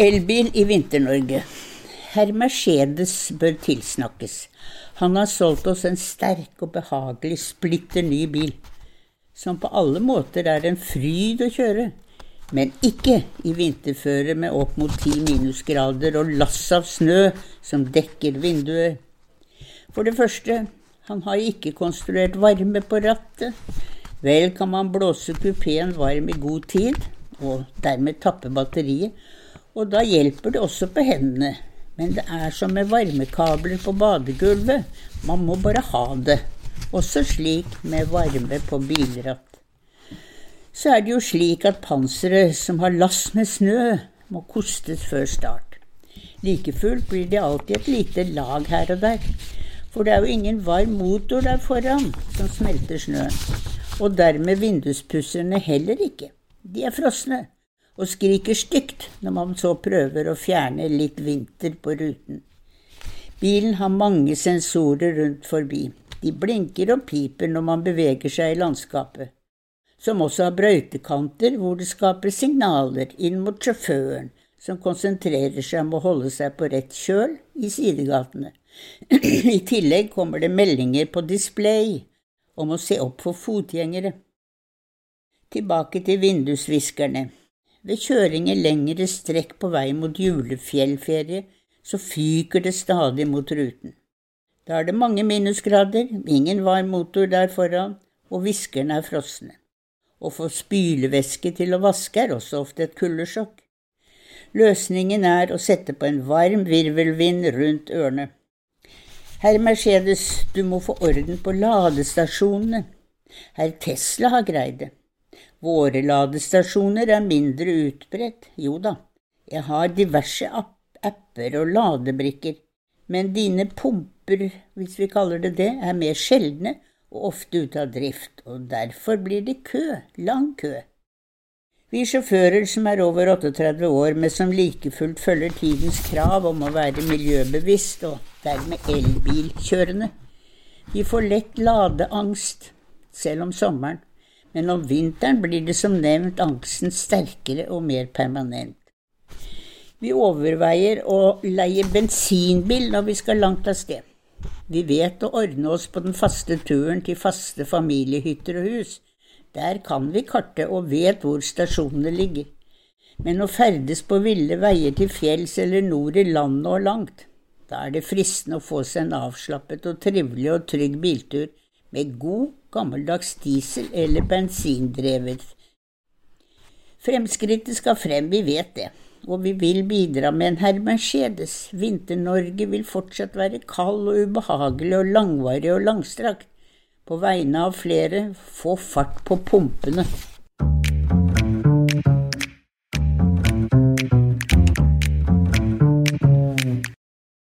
Elbil i Vinter-Norge. Herr Mercedes bør tilsnakkes. Han har solgt oss en sterk og behagelig splitter ny bil, som på alle måter er en fryd å kjøre, men ikke i vinterføre med opp mot ti minusgrader og lass av snø som dekker vinduer. For det første, han har ikke konstruert varme på rattet. Vel kan man blåse kupeen varm i god tid, og dermed tappe batteriet, og da hjelper det også på hendene. Men det er som med varmekabler på badegulvet, man må bare ha det. Også slik med varme på bilratt. Så er det jo slik at panseret som har lass med snø, må kostes før start. Like fullt blir det alltid et lite lag her og der. For det er jo ingen varm motor der foran som smelter snøen og dermed vinduspusserne heller ikke. De er frosne og skriker stygt når man så prøver å fjerne litt vinter på ruten. Bilen har mange sensorer rundt forbi. De blinker og piper når man beveger seg i landskapet, som også har brøytekanter hvor det skaper signaler inn mot sjåføren, som konsentrerer seg om å holde seg på rett kjøl i sidegatene. I tillegg kommer det meldinger på display om å se opp for fotgjengere. Tilbake til vindusviskerne. Ved kjøring lengre strekk på vei mot julefjellferie så fyker det stadig mot ruten. Da er det mange minusgrader, ingen varm motor der foran, og viskerne er frosne. Å få spylevæske til å vaske er også ofte et kuldesjokk. Løsningen er å sette på en varm virvelvind rundt ørene. Herr Mercedes, du må få orden på ladestasjonene. Herr Tesla har greid det. Våre ladestasjoner er mindre utbredt, jo da, jeg har diverse apper og ladebrikker, men dine pumper, hvis vi kaller det det, er mer sjeldne og ofte ute av drift, og derfor blir det kø, lang kø. Vi sjåfører som er over 38 år, men som like fullt følger tidens krav om å være miljøbevisst og dermed elbilkjørende, vi får lett ladeangst, selv om sommeren, men om vinteren blir det som nevnt angsten sterkere og mer permanent. Vi overveier å leie bensinbil når vi skal langt av sted. Vi vet å ordne oss på den faste turen til faste familiehytter og hus, der kan vi karte og vet hvor stasjonene ligger. Men å ferdes på ville veier til fjells eller nord i landet og langt, da er det fristende å få seg en avslappet og trivelig og trygg biltur med god, gammeldags diesel eller bensindrevet. Fremskrittet skal frem, vi vet det, og vi vil bidra med en herr Mercedes. Vinter-Norge vil fortsatt være kald og ubehagelig og langvarig og langstrakt på vegne av flere få fart på pumpene.